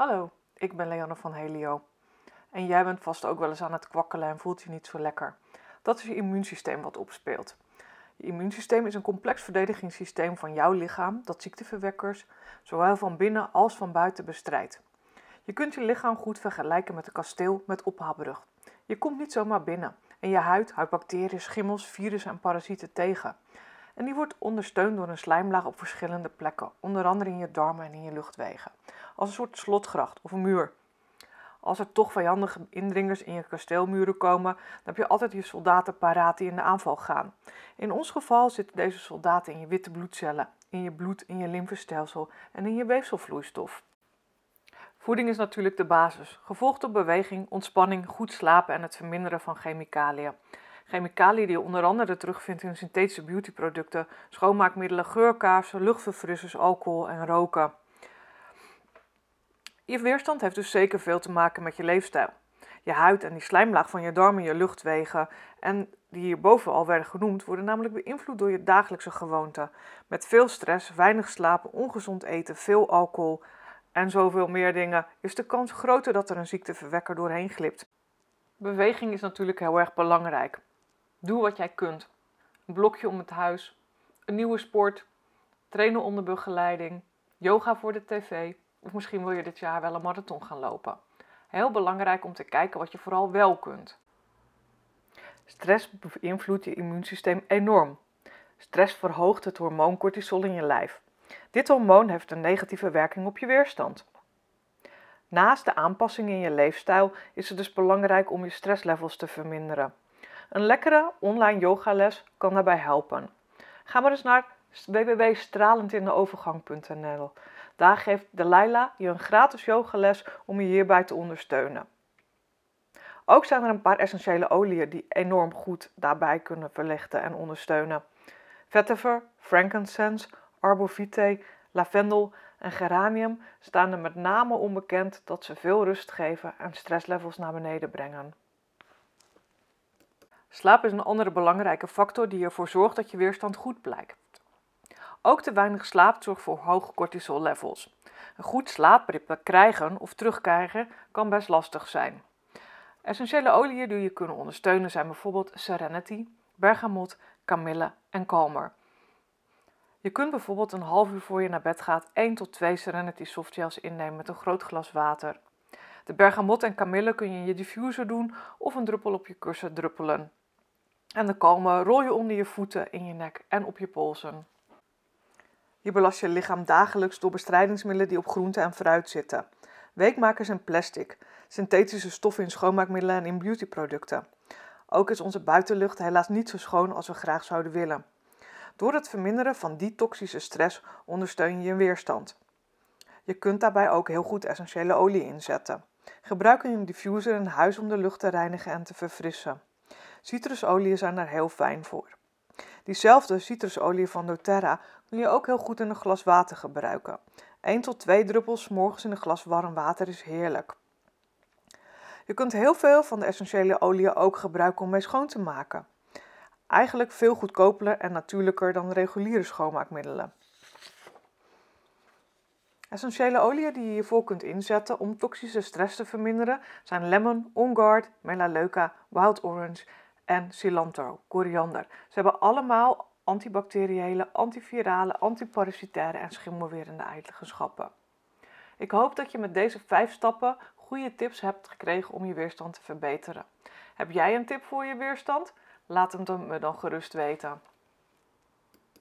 Hallo, ik ben Leanne van Helio. En jij bent vast ook wel eens aan het kwakkelen en voelt je niet zo lekker. Dat is je immuunsysteem wat opspeelt. Je immuunsysteem is een complex verdedigingssysteem van jouw lichaam dat ziekteverwekkers zowel van binnen als van buiten bestrijdt. Je kunt je lichaam goed vergelijken met een kasteel met ophaalbrug. Je komt niet zomaar binnen en je huid houdt bacteriën, schimmels, virussen en parasieten tegen. En die wordt ondersteund door een slijmlaag op verschillende plekken, onder andere in je darmen en in je luchtwegen, als een soort slotgracht of een muur. Als er toch vijandige indringers in je kasteelmuren komen, dan heb je altijd je soldaten paraat die in de aanval gaan. In ons geval zitten deze soldaten in je witte bloedcellen, in je bloed, in je lymfestelsel en in je weefselvloeistof. Voeding is natuurlijk de basis, gevolgd door beweging, ontspanning, goed slapen en het verminderen van chemicaliën. Chemicaliën die je onder andere terugvindt in synthetische beautyproducten, schoonmaakmiddelen, geurkaarsen, luchtverfrissers, alcohol en roken. Je weerstand heeft dus zeker veel te maken met je leefstijl. Je huid en die slijmlaag van je darmen, je luchtwegen en die hierboven al werden genoemd, worden namelijk beïnvloed door je dagelijkse gewoonten. Met veel stress, weinig slapen, ongezond eten, veel alcohol en zoveel meer dingen is de kans groter dat er een ziekteverwekker doorheen glipt. Beweging is natuurlijk heel erg belangrijk. Doe wat jij kunt. Een blokje om het huis, een nieuwe sport, trainen onder begeleiding, yoga voor de tv of misschien wil je dit jaar wel een marathon gaan lopen. Heel belangrijk om te kijken wat je vooral wel kunt. Stress beïnvloedt je immuunsysteem enorm. Stress verhoogt het hormoon cortisol in je lijf. Dit hormoon heeft een negatieve werking op je weerstand. Naast de aanpassing in je leefstijl is het dus belangrijk om je stresslevels te verminderen. Een lekkere online yogales kan daarbij helpen. Ga maar eens naar www.stralendindeovergang.nl. Daar geeft Delilah je een gratis yogales om je hierbij te ondersteunen. Ook zijn er een paar essentiële oliën die enorm goed daarbij kunnen verlichten en ondersteunen. Vetiver, frankincense, arbovitae, lavendel en geranium staan er met name onbekend dat ze veel rust geven en stresslevels naar beneden brengen. Slaap is een andere belangrijke factor die ervoor zorgt dat je weerstand goed blijkt. Ook te weinig slaap zorgt voor hoge cortisollevels. Een goed slaapritme krijgen of terugkrijgen kan best lastig zijn. Essentiële oliën die je kunnen ondersteunen zijn bijvoorbeeld Serenity, bergamot, kamille en kalmer. Je kunt bijvoorbeeld een half uur voor je naar bed gaat 1 tot 2 Serenity softgels innemen met een groot glas water. De bergamot en kamille kun je in je diffuser doen of een druppel op je kussen druppelen. En de kalme rol je onder je voeten, in je nek en op je polsen. Je belast je lichaam dagelijks door bestrijdingsmiddelen die op groente en fruit zitten. Weekmakers en plastic, synthetische stoffen in schoonmaakmiddelen en in beautyproducten. Ook is onze buitenlucht helaas niet zo schoon als we graag zouden willen. Door het verminderen van die toxische stress ondersteun je je weerstand. Je kunt daarbij ook heel goed essentiële olie inzetten. Gebruik een diffuser in huis om de lucht te reinigen en te verfrissen. Citrusolieën zijn er heel fijn voor. Diezelfde citrusolie van doTERRA kun je ook heel goed in een glas water gebruiken. 1 tot 2 druppels morgens in een glas warm water is heerlijk. Je kunt heel veel van de essentiële oliën ook gebruiken om mee schoon te maken. Eigenlijk veel goedkoper en natuurlijker dan reguliere schoonmaakmiddelen. Essentiële oliën die je hiervoor kunt inzetten om toxische stress te verminderen zijn lemon, on guard, melaleuca, wild orange en cilantro, koriander. Ze hebben allemaal antibacteriële, antivirale, antiparasitaire en schimmelwerende eigenschappen. Ik hoop dat je met deze vijf stappen goede tips hebt gekregen om je weerstand te verbeteren. Heb jij een tip voor je weerstand? Laat hem me dan gerust weten.